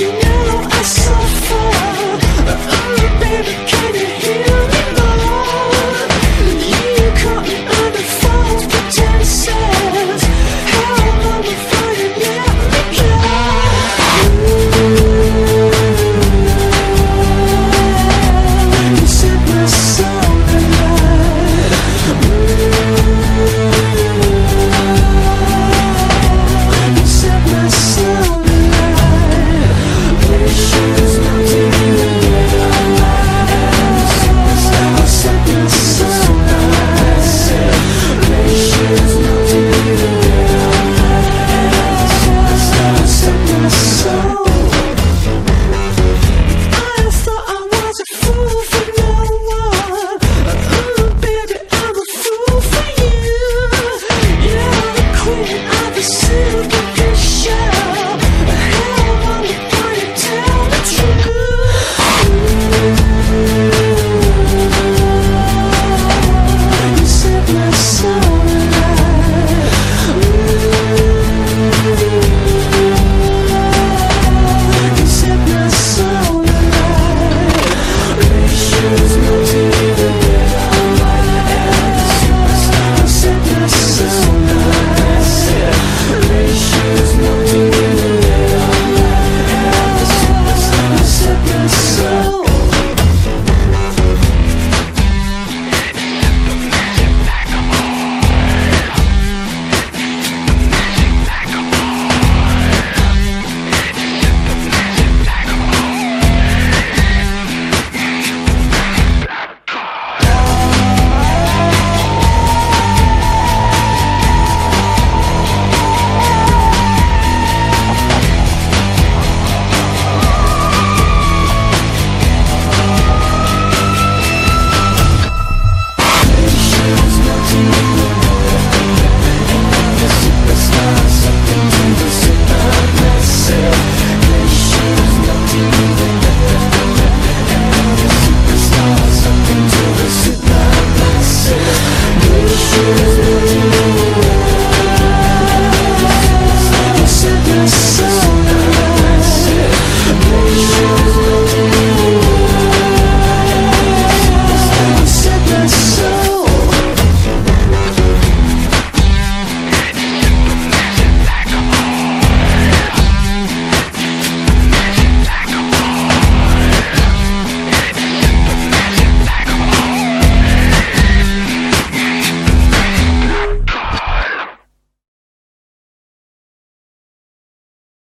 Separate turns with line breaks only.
you know I saw